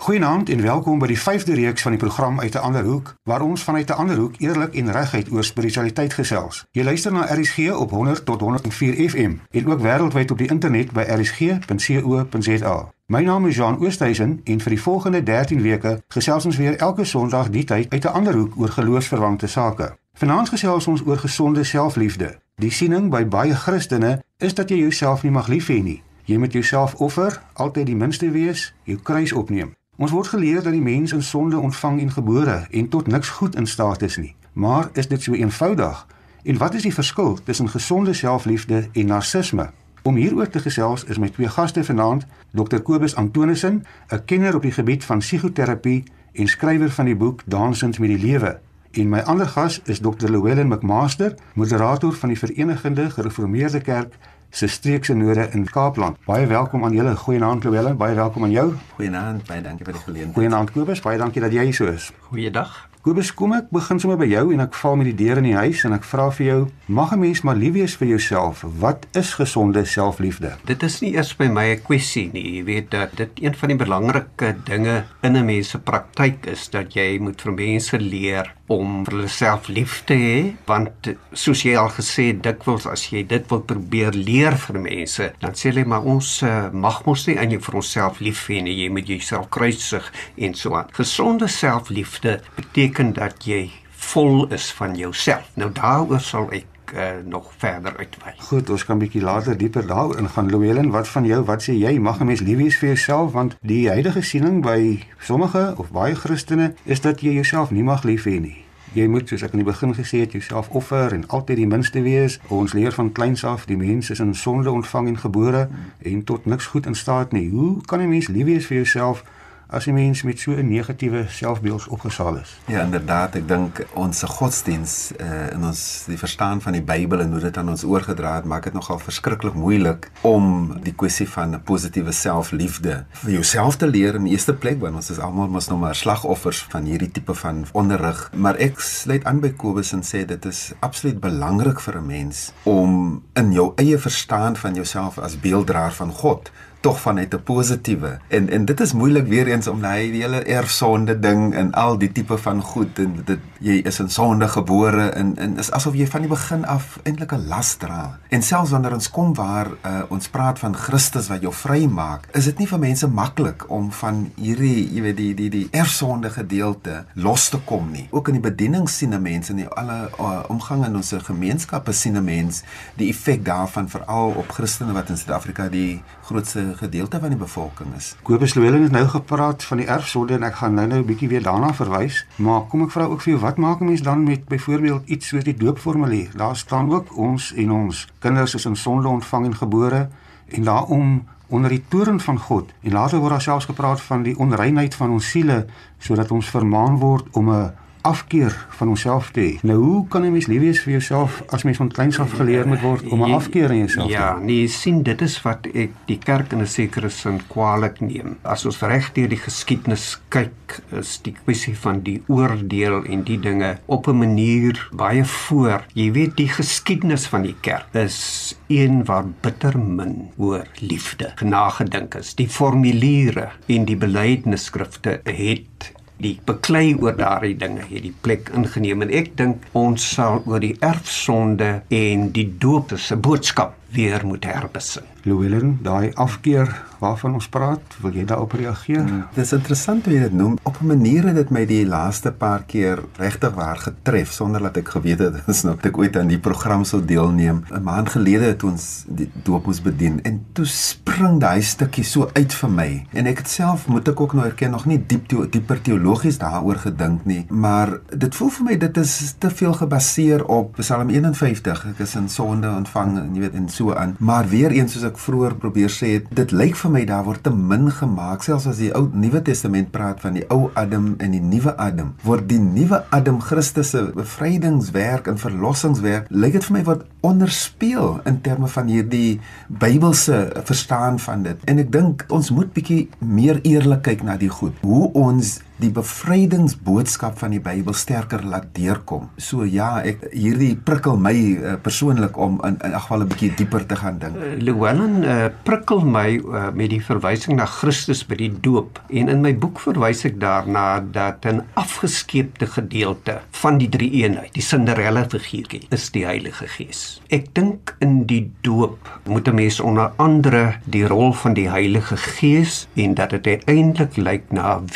Goeienaand en welkom by die 5de reeks van die program uit 'n ander hoek waar ons vanuit 'n ander hoek eerlik en reguit oor spiritualiteit gesels. Jy luister na RSG op 100 tot 104 FM en ook wêreldwyd op die internet by rsg.co.za. My naam is Jean Oosthuizen en vir die volgende 13 weke gesels ons weer elke Sondag die tyd uit 'n ander hoek oor geloofsverwante sake. Vanaand gesels ons oor gesonde selfliefde. Die siening by baie Christene is dat jy jouself nie mag lief hê nie. Jy moet jouself offer, altyd die minste wees, jou kruis opneem. Ons word geleer dat die mens in sonde ontvang en gebore en tot niks goed in staat is nie. Maar is dit so eenvoudig? En wat is die verskil tussen gesonde selfliefde en narcisme? Om hieroor te gesels is my twee gaste vanaand, Dr Kobus Antonissen, 'n kenner op die gebied van psigoterapie en skrywer van die boek Dansend met die Lewe. En my ander gas is Dr Llewellyn McMaster, moderator van die Verenigde Gereformeerde Kerk se streekse node in Kaapland. Baie welkom aan julle. Goeienaand Louwelen, baie welkom aan jou. Goeienaand, baie dankie vir die geleentheid. Goeienaand Kobus, baie dankie dat jy hier so is. Goeiedag. Kobus, kom ek begin sommer by jou en ek val met die deur in die huis en ek vra vir jou, mag 'n mens maar lief wees vir jouself? Wat is gesonde selfliefde? Dit is nie eers by my 'n kwessie nie. Jy weet dat dit een van die belangrike dinge in 'n mens se praktyk is dat jy moet vir mense leer om vir hulle self lief te hê, want soos jy al gesê dikwels as jy dit wil probeer leer vir mense, dan sê hulle maar ons uh, mag mos nie aan jou vir onsself lief hê nie. Jy moet jouself kruisig en so aan. Gesonde selfliefde beteken dat jy vol is van jouself. Nou daaroor sal ek uh, nog verder uitwy. Goed, ons kan bietjie later dieper daaroor ingaan. Louwelen, wat van jou? Wat sê jy? Mag 'n mens lief wees vir jouself want die huidige siening by sommige of baie Christene is dat jy jouself nie mag lief hê nie. Jy moet soos ek aan die begin gesê het, jouself offer en altyd die minste wees. Ons leer van kleins af, die mens is in sonde ontvang en gebore en tot niks goed in staat nie. Hoe kan 'n mens lief wees vir jouself? As 'n mens met so 'n negatiewe selfbeeld opgesaal is. Ja, inderdaad, ek dink ons godsdiens uh, en ons die verstaan van die Bybel en hoe dit aan ons oorgedra het, maak dit nogal verskriklik moeilik om die kwessie van 'n positiewe selfliefde vir jouself te leer in die eerste plek want ons is almal mos nou maar slagoffers van hierdie tipe van onderrig. Maar ek sluit aan by Kobus en sê dit is absoluut belangrik vir 'n mens om in jou eie verstaan van jouself as beelddraer van God tog vanuit 'n positiewe. En en dit is moeilik weer eens om daai die hele erfsonde ding en al die tipe van goed en dit jy is in sonde gebore en en is asof jy van die begin af eintlik 'n las dra. En selfs wanneer ons kom waar uh, ons praat van Christus wat jou vry maak, is dit nie vir mense maklik om van hierdie jy weet die die die erfsonde gedeelte los te kom nie. Ook in die bediening sien mense in die alle uh, omgang in ons gemeenskappe sien mense die effek daarvan veral op Christene wat in Suid-Afrika die grootste gedeelte van die bevolking is. Kobus Louwelen het nou gepraat van die erfsonde en ek gaan nou-nou 'n bietjie weer daarna verwys, maar kom ek vra ook vir jou wat maak 'n mens dan met byvoorbeeld iets soos die doopformulier? Daar staan ook ons en ons kinders is in sonde ontvang en gebore en daarom onder die toorn van God. En later word daar selfs gepraat van die onreinheid van ons siele sodat ons vermaan word om 'n afkeer van onsself te hê. Nou hoe kan 'n mens lief wees vir jouself as mens van kleins af geleer moet word om 'n afkeer in jouself te hê? Ja, nee, sien dit is wat ek die kerk in 'n sekere sin kwaliek neem. As ons reg deur die geskiedenis kyk, is die kwessie van die oordeel en die dinge op 'n manier baie voor. Jy weet die geskiedenis van die kerk is een waar bitter min oor liefde nagedink is. Die formuliere in die belydenisskrifte het die beklei oor daardie dinge hierdie plek ingeneem en ek dink ons sal oor die erfsonde en die doop se boodskap weer moet herbesin. Louwelen, daai afkeer waarvan ons praat, wil jy daarop reageer? Hmm. Dit is interessant hoe jy dit noem. Op 'n manier het dit my die laaste paar keer regtig waar getref sonder dat ek geweet het ons nou ek ooit aan die program sou deelneem. 'n Maand gelede het ons die doop moes bedien en toe spring daai stukkie so uit vir my. En ek het self moet ek ook nou erken nog nie diep te, dieper teologies daaroor gedink nie, maar dit voel vir my dit is te veel gebaseer op Psalm 51. Ek is in sonde ontvang en jy weet en so aan. Maar weer eens soos ek vroeër probeer sê het, dit lyk vir my daar word te min gemaak selfs as die ou Nuwe Testament praat van die ou Adam en die nuwe Adam. Word die nuwe Adam Christus se bevrydingswerk en verlossingswerk lyk dit vir my word onderspeel in terme van hierdie Bybelse verstaan van dit. En ek dink ons moet bietjie meer eerlik kyk na die goed. Hoe ons die bevrydingsboodskap van die Bybel sterker laat deurkom. So ja, ek hierdie prikkel my uh, persoonlik om in in geval 'n bietjie dieper te gaan dink. Uh, Llewellyn uh, prikkel my uh, met die verwysing na Christus by die doop en in my boek verwys ek daarna dat 'n afgeskeepte gedeelte van die drie eenheid, die Cinderella figuurtjie, is die Heilige Gees. Ek dink in die doop moet 'n mens onder andere die rol van die Heilige Gees en dat dit uiteindelik lyk na 'n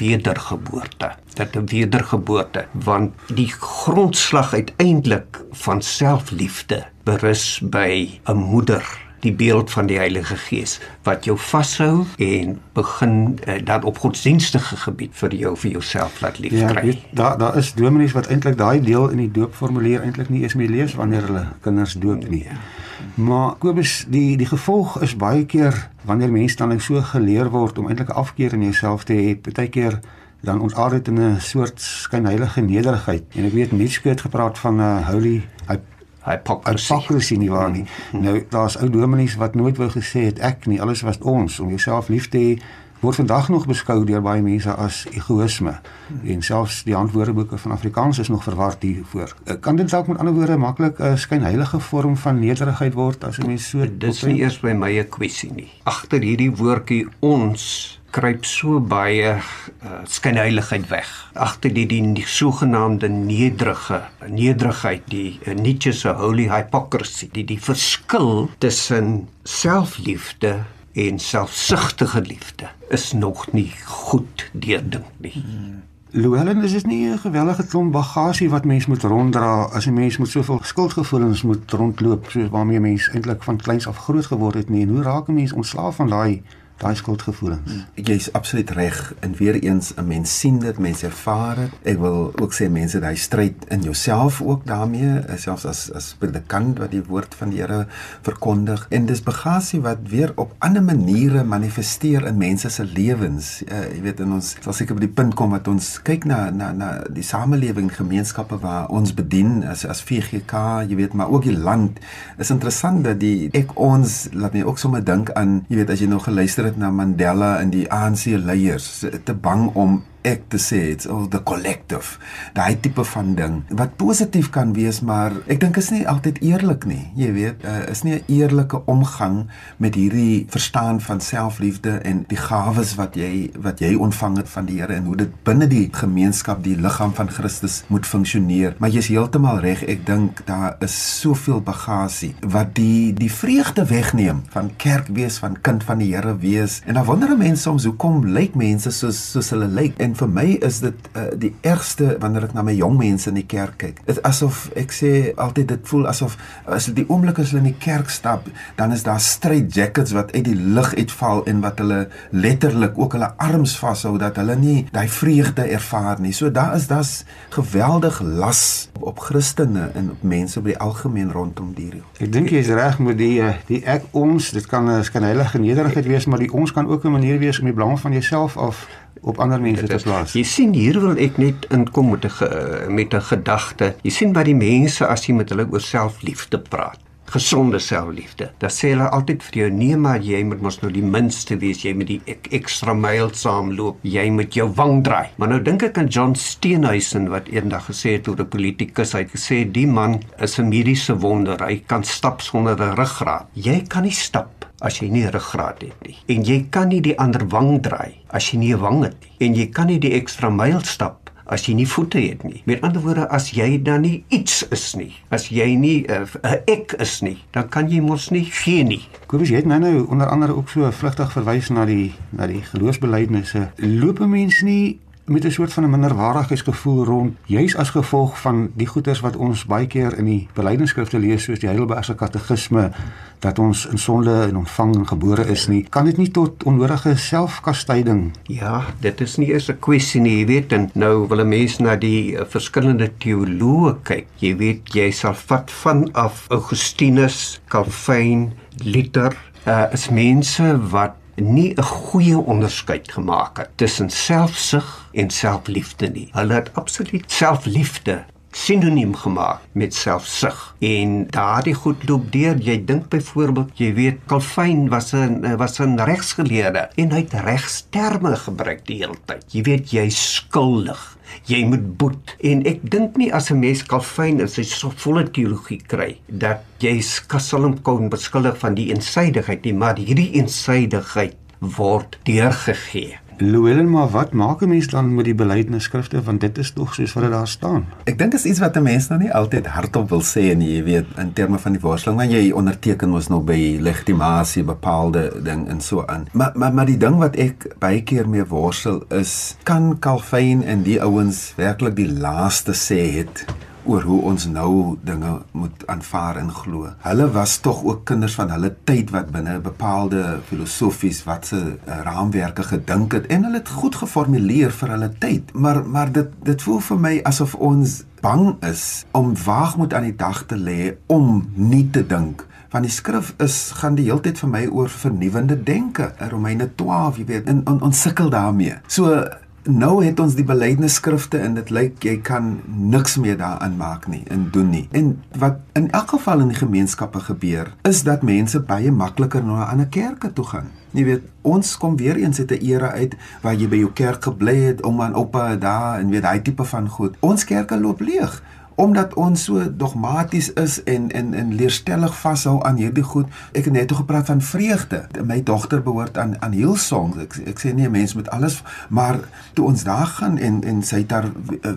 wedergeboorte dat 'n wedergeboorte want die grondslag uiteindelik van selfliefde berus by 'n moeder die beeld van die Heilige Gees wat jou vashou en begin uh, dan op godsdienstige gebied vir jou vir jouself laat lief ja, kry. Ja, daar daar is dominees wat eintlik daai deel in die doopformulier eintlik nie eens meer lees wanneer hulle kinders doop nie. Ja. Maar Kobus, die die gevolg is baie keer wanneer mense dan so geleer word om eintlik afkeer in jouself te hê, baie keer dan ons altyd in 'n soort skynheilige nederigheid. En ek weet Nietzsche het gepraat van 'n uh, holy hypocrisy nie waar nie. Hmm. Nou daar's ou dominees wat nooit wou gesê het ek nie, alles was ons om jouself lief te hê word vandag nog beskou deur baie mense as egoïsme en selfs die handwoordeboeke van Afrikaans is nog verward hiervoor. Eh, kan dit dalk met ander woorde maklik 'n skynheilige vorm van nederigheid word as 'n mens so Dis nie eers by my 'n kwessie nie. Agter hierdie woordjie ons kruip so baie uh, skynheiligheid weg agter die die, die sogenaamde nederige nederigheid die uh, Nietzsche se holy hypocrisy die die verskil tussen selfliefde en selfsugtige liefde is nog nie goed deurdink nie hmm. Dis is nie 'n gewellige klomp bagasie wat mens moet ronddra as 'n mens met soveel skuldgevoelens moet rondloop soos waarmee mens eintlik van kleins af groot geword het nie. En hoe raak 'n mens ontslaaf van daai daai skuldgevoelens. Hmm. Jy's absoluut reg. En weer eens 'n mens sien dit, mense ervaar dit. Ek wil ook sê mense daai stryd in jouself ook daarmee, eh, selfs as as predikant wat die woord van die Here verkondig. En dis bagasie wat weer op ander maniere manifesteer in mense se lewens. Uh, jy weet in ons sal seker by die punt kom dat ons kyk na na na die samelewing, gemeenskappe waar ons bedien as as VGK, jy weet, maar ook die land. Is interessant dat die ek ons laat my ook sommer dink aan, jy weet, as jy nou geluister het na Mandela en die ANC leiers te bang om ek te sê it's all the collective. Daai tipe van ding wat positief kan wees maar ek dink is nie altyd eerlik nie. Jy weet uh, is nie 'n eerlike omgang met hierdie verstaan van selfliefde en die gawes wat jy wat jy ontvang het van die Here en hoe dit binne die gemeenskap die liggaam van Christus moet funksioneer. Maar jy's heeltemal reg ek dink daar is soveel bagasie wat die die vreugde wegneem van kerk wees van kind van die Here wees. En dan wonder mense soms hoekom lyk mense soos soos hulle lyk? En vir my is dit uh, die ergste wanneer ek na my jong mense in die kerk kyk. Dit asof ek sê altyd dit voel asof as die oomblik as hulle in die kerk stap, dan is daar straight jackets wat uit die lug uitval en wat hulle letterlik ook hulle arms vashou dat hulle nie daai vreugde ervaar nie. So daar is daar's geweldig las op Christene en op mense op die algemeen rondom die reël. Ek dink jy is reg met die eh, die ek ons, dit kan 'n skynheilige nederigheid wees, maar die ons kan ook 'n manier wees om die belang van jouself af op ander mense te plaas. Jy sien hier wil ek net inkom met 'n met 'n gedagte. Jy sien wat die mense as jy met hulle oor selfliefde praat gesonde selfliefde. Dan sê hulle altyd vir jou nee maar jy moet mos nou die minste wees, jy moet die ek, ekstra myl saamloop, jy moet jou wang draai. Maar nou dink ek aan John Steenhuisen wat eendag gesê het oor 'n politikus, hy het gesê die man is 'n mediese wonder, hy kan stap sonder 'n ruggraat. Jy kan nie stap as jy nie ruggraat het nie. En jy kan nie die ander wang draai as jy nie 'n wang het nie. En jy kan nie die ekstra myl stap as jy nie voete het nie. Met ander woorde, as jy dan nie iets is nie, as jy nie eh, 'n uh, ek is nie, dan kan jy mos nie gee nie. Kobus, jy het nou nou onder andere ook so vlugtig verwys na die na die geloofsbelijdenisse. Loop 'n mens nie met 'n soort van 'n minderwaardigheidsgevoel rond juis as gevolg van die goeters wat ons baie keer in die belydenisskrifte lees soos die Heidelbergse katekisme dat ons in sonde en ontvang en gebore is nie. Kan dit nie tot onnodige selfkastyding ja dit is nie eers 'n kwessie nie jy weet en nou wil 'n mens na die uh, verskillende teoloë kyk. Jy weet jy sal vat vanaf Augustinus Calvin Luther uh, is mense wat nie 'n goeie onderskeid gemaak het tussen selfsug en selfliefde nie. Hulle het absoluut selfliefde sinoniem gemaak met selfsug. En daardie goed loop deur. Jy dink byvoorbeeld, jy weet, Calvin was 'n was 'n regsgeleerde en hy het regsterme gebruik die hele tyd. Jy weet, jy skuldig jy moet boet en ek dink nie as 'n mens Calvin in sy volle teologie kry dat jy Kassalm kon beskuldig van die eensydigheid nie maar hierdie eensydigheid word deurgegee Louwelen, maar wat maak 'n mens dan met die belydenisskrifte want dit is tog soos wat dit daar staan. Ek dink is iets wat 'n mens nou nie altyd hardop wil sê en jy weet in terme van die worsteling want jy onderteken mos nou by legitimasie bepaalde ding en so aan. Maar maar maar die ding wat ek baie keer mee worstel is kan Calvin en die ouens werklik die laaste sê het oor hoe ons nou dinge moet aanvaar en glo. Hulle was tog ook kinders van hulle tyd wat binne bepaalde filosofies wat se uh, raamwerke gedink het en hulle het goed geformuleer vir hulle tyd. Maar maar dit dit voel vir my asof ons bang is om waagmoed aan die dag te lê om nie te dink want die skrif is gaan die hele tyd vir my oor vernuwende denke. Romeine 12, jy weet, en on, ons sukkel daarmee. So nou het ons die belydenisskrifte en dit lyk jy kan niks meer daaraan maak nie en doen nie. En wat in elk geval in die gemeenskappe gebeur, is dat mense baie makliker na 'n ander kerke toe gaan. Jy weet, ons kom weer eens uit 'n era uit waar jy by jou kerk gebly het, ouma en oupa daar en weet daai tipe van goed. Ons kerke loop leeg omdat ons so dogmaties is en en en leerstellig vashou aan hierdie goed. Ek het net toe gepraat van vreugde. My dogter behoort aan aan Hillsong. Ek ek sê nie 'n mens met alles, maar toe ons daar gaan en en sy het haar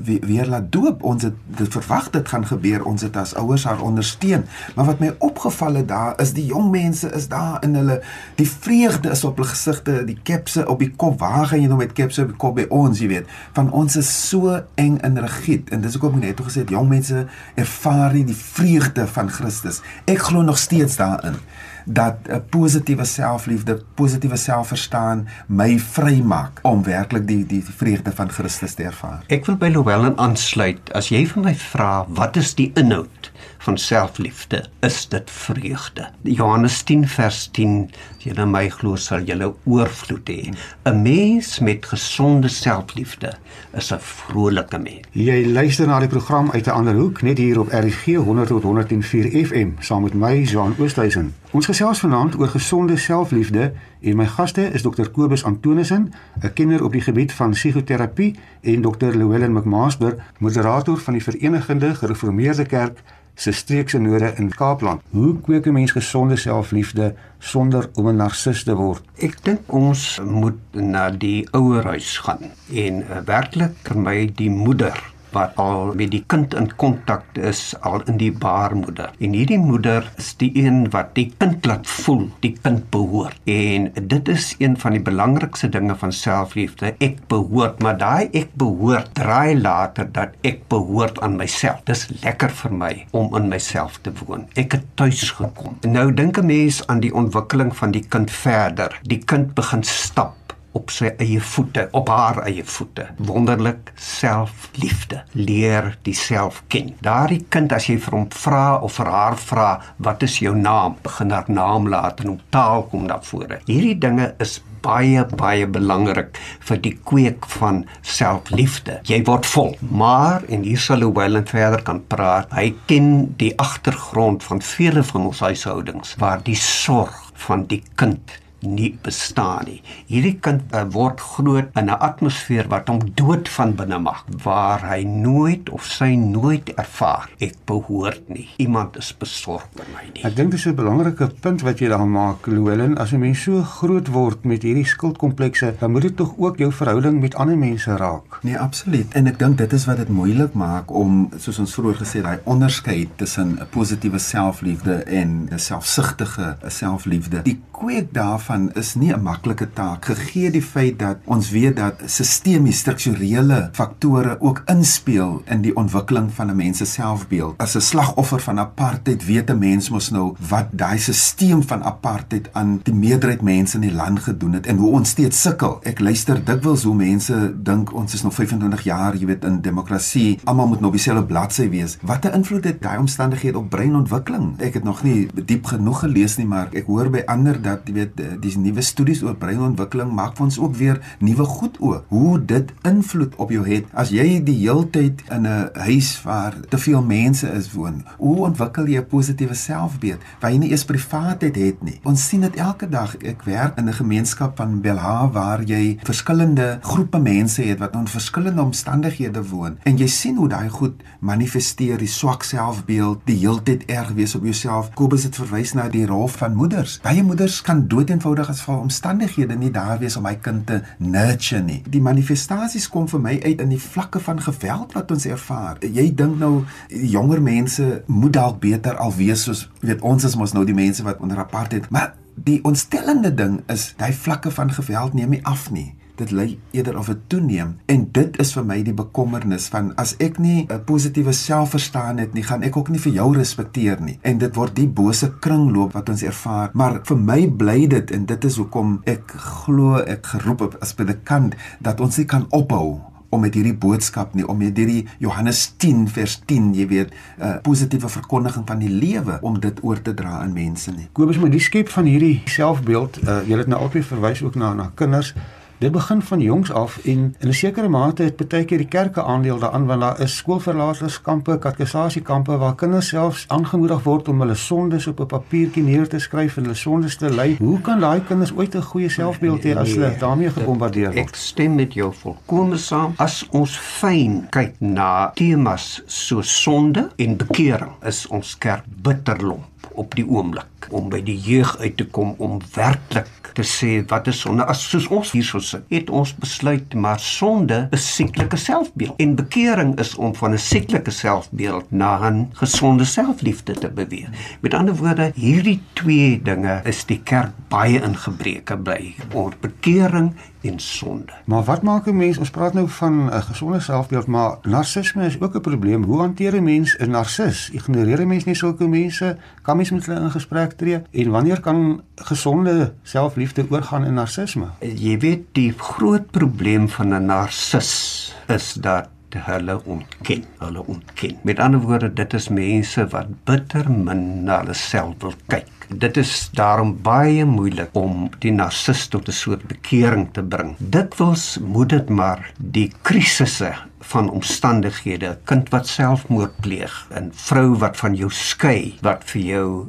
weer, weer laat doop, ons het dit verwag dit gaan gebeur. Ons het as ouers haar ondersteun. Maar wat my opgeval het daar is die jong mense is daar in hulle die vreugde is op hulle gesigte, die kepse op die kop. Waar gaan jy nou met kepse op die kop by ons, jy weet? Van ons is so eng en rigied en dis hoekom ek net toe gesê het jong mense ervaar nie die vreugde van Christus. Ek glo nog steeds daarin dat 'n positiewe selfliefde, positiewe selfverstaan my vrymaak om werklik die die vreugde van Christus te ervaar. Ek wil by Louwelen aansluit. As jy vir my vra wat is die inhoud van selfliefde, is dit vreugde. Johannes 10 vers 10 jy na my glo sal jy oorvloed hê. 'n Mens met gesonde selfliefde is 'n vrolike mens. Jy luister na die program uit 'n ander hoek net hier op RGG 100 tot 104 FM saam met my Jean Oosthuizen. Ons gesels vanaand oor gesonde selfliefde en my gaste is Dr Kobus Antonissen, 'n kenner op die gebied van psigoterapie en Dr Louwelen McMaster, moderator van die Verenigde Gereformeerde Kerk se streekse node in Kaapland. Hoe kweek 'n mens gesonde selfliefde sonder om 'n narcis te word? Ek dink ons moet na die ouerhuis gaan en uh, werklik vir my die moeder wat al met die kind in kontak is al in die baarmoeder. En hierdie moeder is die een wat die kind laat voel die kind behoort. En dit is een van die belangrikste dinge van selfliefde. Ek behoort, maar daai ek behoort draai later dat ek behoort aan myself. Dis lekker vir my om in myself te woon. Ek het tuis gekom. Nou dink 'n mens aan die ontwikkeling van die kind verder. Die kind begin stap op sy eie voete, op haar eie voete. Wonderlik selfliefde. Leer diself ken. Daardie kind as jy vir hom vra of vir haar vra, wat is jou naam? Begin haar naam laat en hom taal kom na vore. Hierdie dinge is baie baie belangrik vir die kweek van selfliefde. Jy word vol, maar en hier sal Louwelen verder kan praat. Hy ken die agtergrond van vele van ons huishoudings waar die sorg van die kind nie bestaan nie. Hierdie kind uh, word groot in 'n atmosfeer wat hom dood van binne maak, waar hy nooit of sy nooit ervaar ek behoort nie. Iemand is besorg vir my nie. Ek dink dis 'n belangrike punt wat jy daar maak, Louwelen, as 'n mens so groot word met hierdie skuldkomplekse, dan moet dit tog ook jou verhouding met ander mense raak. Nee, absoluut. En ek dink dit is wat dit moeilik maak om soos ons vroeër gesê daai onderskeid tussen 'n positiewe selfliefde en 'n selfsugtige selfliefde. Die kweek daarvan daarvan is nie 'n maklike taak gegee die feit dat ons weet dat sistemies strukturele faktore ook inspel in die ontwikkeling van 'n mens se selfbeeld. As 'n slagoffer van apartheid weet 'n mens mos nou wat daai stelsel van apartheid aan die meerderheid mense in die land gedoen het en hoe ons steeds sukkel. Ek luister dikwels hoe mense dink ons is nog 25 jaar, jy weet, in demokrasie, almal moet nog dieselfde bladsy wees. Wat 'n invloed het daai omstandighede op breinontwikkeling? Ek het nog nie diep genoeg gelees nie, maar ek hoor by ander dat jy weet dis nuwe studies oor breinontwikkeling maak vir ons ook weer nuwe goed oop. Hoe dit invloed op jou het as jy die heeltyd in 'n huis waar te veel mense is woon. Hoe ontwikkel jy 'n positiewe selfbeeld waar jy nie eers privaatheid het nie? Ons sien dit elke dag. Ek werk in 'n gemeenskap van Belha waar jy verskillende groepe mense het wat in verskillende omstandighede woon en jy sien hoe daai goed manifesteer, die swak selfbeeld, die heeltyd erg wees op jouself. Kobus het verwys na die rol van moeders. Baie moeders kan dood eenvoudig as vir omstandighede nie daar wees om my kind te nurture nie. Die manifestasies kom vir my uit in die vlakke van geweld wat ons ervaar. Jy dink nou jonger mense moet dalk beter al wees soos weet ons is mos nou die mense wat onder apartheid, maar die ontstellende ding is daai vlakke van geweld neem nie af nie dit lei eerder of dit toeneem en dit is vir my die bekommernis van as ek nie 'n positiewe selfverstaan het nie gaan ek ook nie vir jou respekteer nie en dit word die bose kringloop wat ons ervaar maar vir my bly dit en dit is hoekom ek glo ek geroep het as predikant dat ons nie kan ophou om met hierdie boodskap nie om met hierdie Johannes 10 vers 10 jy weet 'n uh, positiewe verkondiging van die lewe om dit oor te dra aan mense nie. Kobus met die skep van hierdie selfbeeld, uh, jy het nou altyd verwys ook na na kinders. Dit begin van jongs af en in 'n sekere mate het baie keer die kerke aandeel daaraan want daar is skoolverlaterskampe, katekesasiekampe waar kinders selfs aangemoedig word om hulle sondes op 'n papiertjie neer te skryf en hulle sondes te lei. Hoe kan daai kinders ooit 'n goeie selfbeeld hê as hulle daarmee gebombardeer word? Ek stem met jou volkome saam. As ons fyn kyk na temas so sonde en bekering, is ons kerk bitterlomp op die oomblik om by die jeug uit te kom om werklik te sê wat is sonde as soos ons hierso sit het ons besluit maar sonde is sieklike selfbeeld en bekering is om van 'n sieklike selfbeeld na 'n gesonde selfliefde te beweeg met ander woorde hierdie twee dinge is die kerk baie ingebreke bly oor bekering en sonde. Maar wat maak 'n mens? Ons praat nou van 'n gesonde selfbeeld, maar narcisme is ook 'n probleem. Hoe hanteer 'n mens 'n narcis? Ignoreer 'n mens nie sulke mense? Kan mens met hulle in gesprek tree? En wanneer kan gesonde selfliefde oorgaan in narcisme? Jy weet die groot probleem van 'n narcis is dat hulle ontken. Hulle ontken. Met ander woorde, dit is mense wat bitter min na hulle self wil kyk. Dit is daarom baie moeilik om die narcis tot 'n soort bekering te bring. Dikwels moet dit maar die krisisse van omstandighede, kind wat selfmoord pleeg, 'n vrou wat van jou skei, wat vir jou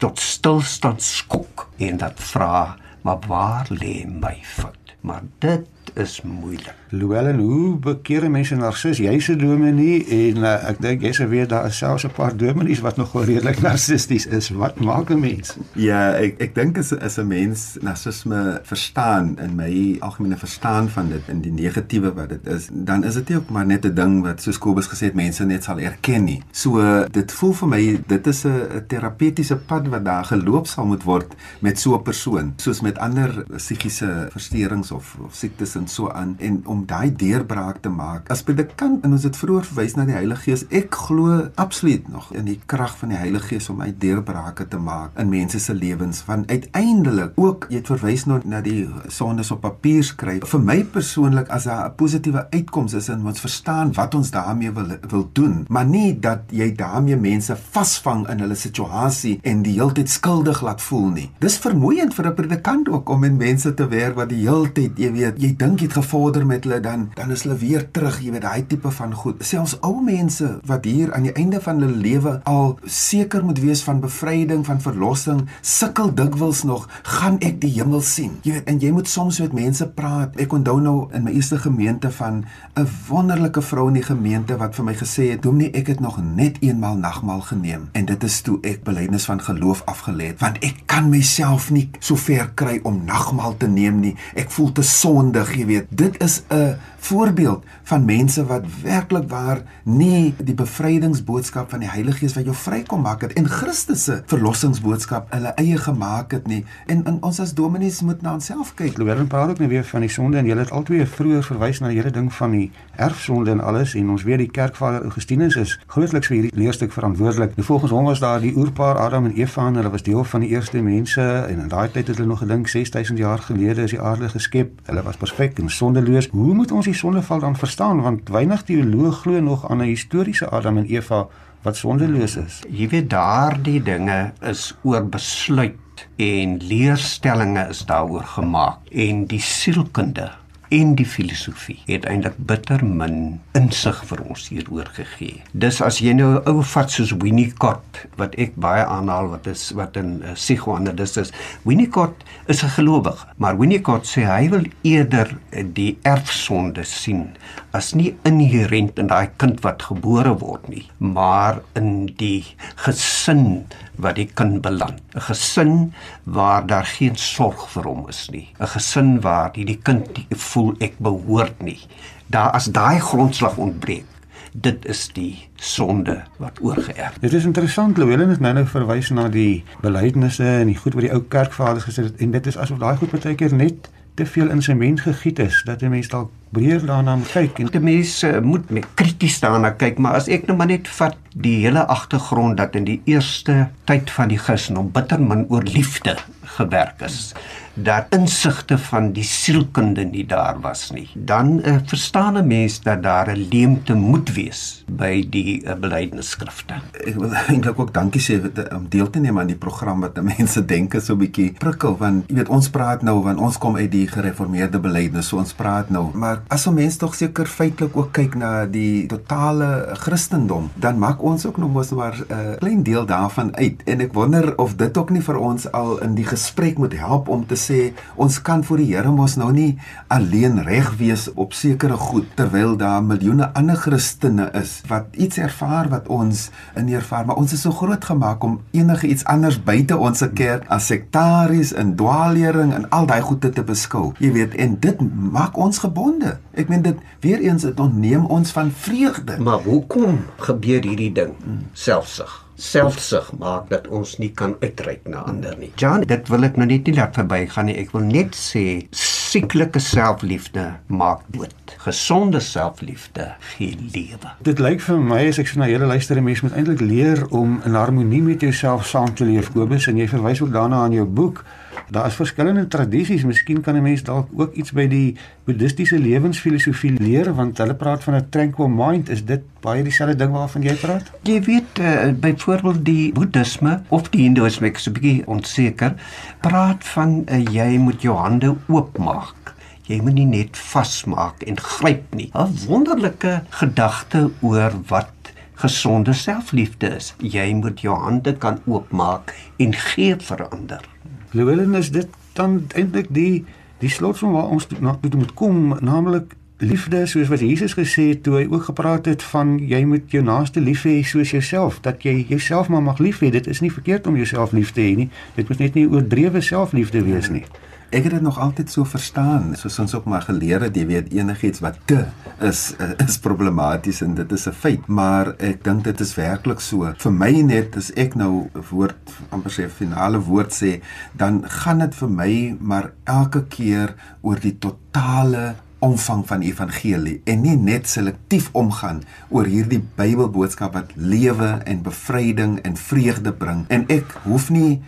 tot stilstand skok en dat vra, maar waar lê my fout? Maar dit is moeilik. Louwelen, hoe bekeer mense narcis? Jy's 'n dominee en uh, ek dink jy sê weer daar is selfs 'n paar dominees wat nog redelik narcisties is. Wat maak 'n mens? Ja, ek ek dink as as 'n mens narcisme verstaan in my algemene verstaan van dit in die negatiewe wat dit is, dan is dit nie ook maar net 'n ding wat soos Kobus gesê het mense net sal erken nie. So dit voel vir my dit is 'n terapeutiese pad wat daar geloop sal moet word met so 'n persoon, soos met ander psigiese versteurings of, of siektes en so aan en om daai deurbraak te maak. As predikant en ons het vroeër verwys na die Heilige Gees, ek glo absoluut nog in die krag van die Heilige Gees om uit deurbrake te maak in mense se lewens want uiteindelik ook jy het verwys nou na die sondes op papier skryf. Vir my persoonlik as daar 'n positiewe uitkoms is en ons verstaan wat ons daarmee wil wil doen, maar nie dat jy daarmee mense vasvang in hulle situasie en die heeltyd skuldig laat voel nie. Dis vermoeiend vir 'n predikant ook om met mense te werk wat die heeltyd, jy weet, jy dink jy het gevorder met hulle dan dan is hulle weer terug, jy weet, daai tipe van goed. Selfs ou mense wat hier aan die einde van hulle lewe al seker moet wees van bevryding, van verlossing, sukkel dikwels nog, gaan ek die hemel sien. Jy weet, en jy moet soms met mense praat. Ek onthou nou in my eerste gemeente van 'n wonderlike vrou in die gemeente wat vir my gesê het, "Dominee, ek het nog net eenmaal nagmaal geneem." En dit is toe ek belydenis van geloof afgelê het, want ek kan myself nie so ver kry om nagmaal te neem nie. Ek voel te sondig, jy weet. Dit is 'n voorbeeld van mense wat werklik waar nie die bevrydingsboodskap van die Heilige Gees wat jou vrykom maak het en Christus se verlossingsboodskap hulle eie gemaak het nie. En, en ons as dominees moet na onsself kyk. Louwelen praat ook net weer van die sonde en jy het altyd vroeër verwys na die hele ding van die erfsonde en alles en ons weet die kerkvader Augustinus is grootliks vir hierdie leerstuk verantwoordelik. Nou volgens hom was daar die oerpaar Adam en Eva en hulle was deel van die eerste mense en in daai tyd het hulle nog gedink 6000 jaar gelede is die aarde geskep. Hulle was perfek en sondeloos. Hoe moet ons die sondeval dan verstaan want weinig teoloë glo nog aan 'n historiese Adam en Eva wat sondeloos is. Jy weet daardie dinge is oor besluit en leerstellings is daaroor gemaak en die sielkunde en die filosofie het eintlik bitter min insig vir ons hieroor gegee. Dis as jy nou 'n ou vat soos Winnicott wat ek baie aanhaal wat is wat in uh, psigoanalise is. Winnicott is 'n gelowige, maar Winnicott sê hy wil eerder uh, die erfsonde sien as nie inherënt in daai kind wat gebore word nie, maar in die gesin wat die kind beland. 'n Gesin waar daar geen sorg vir hom is nie. 'n Gesin waar die, die kind die voel ek behoort nie. Daar as daai grondslag ontbreek, dit is die sonde wat oorgeerf. Dit is interessant, Louwelen het nou nou verwys na die belydenisse en die goed wat die ou kerkvaders gesê het en dit is asof daai goed baie keer net te veel in sy mens gegiet is dat 'n mens dalk breër daarna moet kyk en die mense moet met krities daarna kyk, maar as ek nou maar net vat die hele agtergrond dat in die eerste tyd van die Christendom bitter min oor liefde gewerk is dat insigte van die sielkunde nie daar was nie. Dan uh, verstaan 'n mens dat daar 'n leemte moet wees by die uh, belydenisskrifte. Ek wil eintlik ook dankie sê om deel te neem aan die program wat mense dink is so 'n bietjie prikkel want jy weet ons praat nou want ons kom uit die gereformeerde belydenis, so ons praat nou, maar as 'n mens tog seker feitelik ook kyk na die totale Christendom, dan maak ons ook nog mos maar 'n uh, klein deel daarvan uit. En ek wonder of dit ook nie vir ons al in die gesprek moet help om te sê ons kan voor die Here mos nou nie alleen reg wees op sekere goed terwyl daar miljoene ander Christene is wat iets ervaar wat ons in ervaar. Maar ons is so groot gemaak om enige iets anders buite ons kerk as sektaries en dwaallering en al daai goede te beskou. Jy weet en dit maak ons gebonde ek meen dit weer eens dit ontneem ons van vreugde maar hoekom gebeur hierdie ding selfsug selfsug maak dat ons nie kan uitreik na ander nie. Jan, dit wil ek nou net nie laat verbygaan nie. Ek wil net sê sieklike selfliefde maak dood. Gesonde selfliefde gee lewe. Dit lyk vir my as ek so na julle luister, 'n mens moet eintlik leer om in harmonie met jouself saam te leef, Kobus, en jy verwys ook daarna aan jou boek daar is verskillende tradisies. Miskien kan 'n mens dalk ook iets by die boeddhistiese lewensfilosofie leer want hulle praat van 'n tranquil mind. Is dit baie dieselfde ding waarvan jy praat? Jy weet uh, byvoorbeeld die boeddhisme of die hindoeïsme, ek is 'n bietjie onseker, praat van uh, jy moet jou hande oopmaak. Jy moet nie net vasmaak en gryp nie. 'n Wonderlike gedagte oor wat gesonde selfliefde is. Jy moet jou hande kan oopmaak en gee vir ander. Llewellyn is dit dan eintlik die die slotsom waar ons na toe moet kom, naamlik liefde soos wat Jesus gesê het toe hy ook gepraat het van jy moet jou naaste lief hê soos jouself, dat jy jouself maar mag lief hê. Dit is nie verkeerd om jouself lief te hê nie. Dit moet net nie oordrewe selfliefde wees nie. Ek het dit nog altyd so verstaan, soos ons ook maar geleer het, jy weet enigiets wat te is is problematies en dit is 'n feit, maar ek dink dit is werklik so. Vir my net as ek nou 'n woord amper sê finale woord sê, dan gaan dit vir my maar elke keer oor die totale omvang van evangelie en nie net selektief omgaan oor hierdie Bybelboodskap wat lewe en bevryding en vreugde bring. En ek hoef nie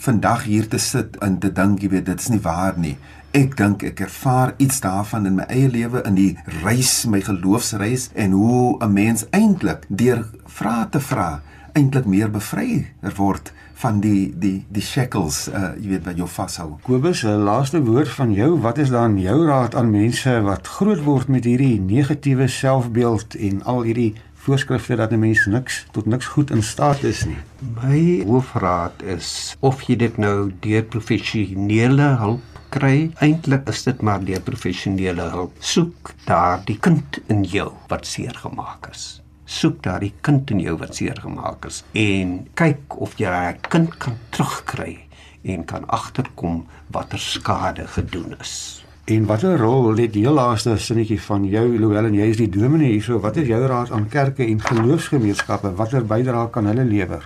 vandag hier te sit en te dink, jy weet, dit is nie waar nie. Ek dink ek ervaar iets daarvan in my eie lewe in die reis, my geloofsreis en hoe 'n mens eintlik deur vrae te vra eintlik meer bevry word van die die die shackles uh jy weet wat jou vashou. Kobus, 'n laaste woord van jou. Wat is dan jou raad aan mense wat groot word met hierdie negatiewe selfbeeld en al hierdie voorskrifte dat 'n mens niks tot niks goed in staat is nie. My hoofraad is of jy dit nou deur professionele hulp kry, eintlik is dit maar deur professionele hulp. Soek daar die kind in jou wat seer gemaak is. Soek daar die kind in jou wat seer gemaak is en kyk of jy daai kind kan terugkry en kan agterkom watter skade gedoen is. En watter rol het die laaste sinnetjie van jou Louwel en jy is die dominee hierso wat is jou raad aan kerke en geloofsgemeenskappe watter bydrae kan hulle lewer?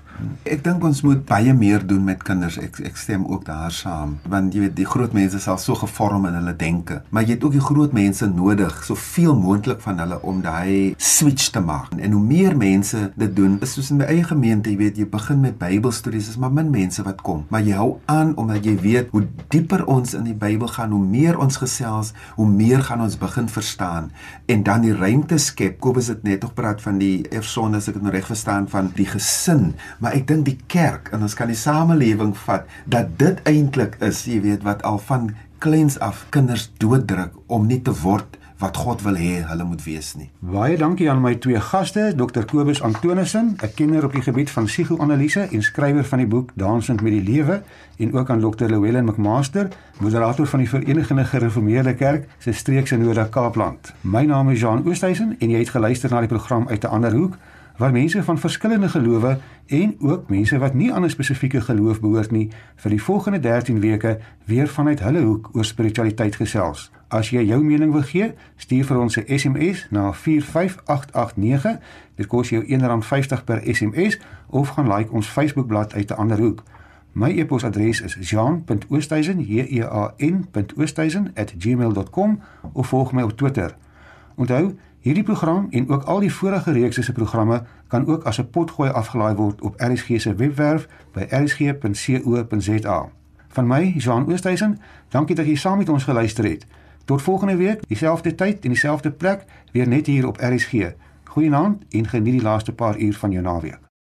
Ek dink ons moet baie meer doen met kinders. Ek ek stem ook daar saam want jy weet die groot mense sal so gevorm in hulle denke, maar jy het ook die groot mense nodig, soveel moontlik van hulle om daai switch te maak. En hoe meer mense dit doen, is soos in my eie gemeente, jy weet jy begin met Bybelstories, is maar min mense wat kom, maar jy hou aan omdat jy weet hoe dieper ons in die Bybel gaan, hoe meer ons gesels, hoe meer gaan ons begin verstaan en dan die ruimte skep. Kobus het net nog praat van die erfsonde as ek dit nou reg verstaan van die gesin, maar ek dink die kerk en ons kan die samelewing vat dat dit eintlik is, jy weet wat al van kleins af kinders dooddruk om nie te word wat God wil hê hulle moet wees nie. Baie dankie aan my twee gaste, Dr Kobus Antonissen, 'n kenner op die gebied van psigoanalise en skrywer van die boek Dansend met die Lewe, en ook aan Dr Llewellyn McMaster, moderator van die Verenigde Gereformeerde Kerk se streekse Noord Kaapland. My naam is Jean Oosthuizen en jy het geluister na die program uit 'n ander hoek waar mense van verskillende gelowe en ook mense wat nie aan 'n spesifieke geloof behoort nie vir die volgende 13 weke weer vanuit hulle hoek oor spiritualiteit gesels. As jy jou mening wil gee, stuur vir ons 'n SMS na 45889. Dit kos jou R1.50 per SMS of gaan like ons Facebookblad uit 'n ander hoek. My e-posadres is jean.oosthuizen@gmail.com of volg my op Twitter. Onthou, hierdie program en ook al die vorige reekse se programme kan ook as 'n potgooi afgelaai word op RSG se webwerf by rsg.co.za. Van my, Jean Oosthuizen, dankie dat jy saam met ons geluister het. Tot volgende week, dieselfde tyd en dieselfde plek, weer net hier op RSG. Goeienaand en geniet die laaste paar uur van jou naweek.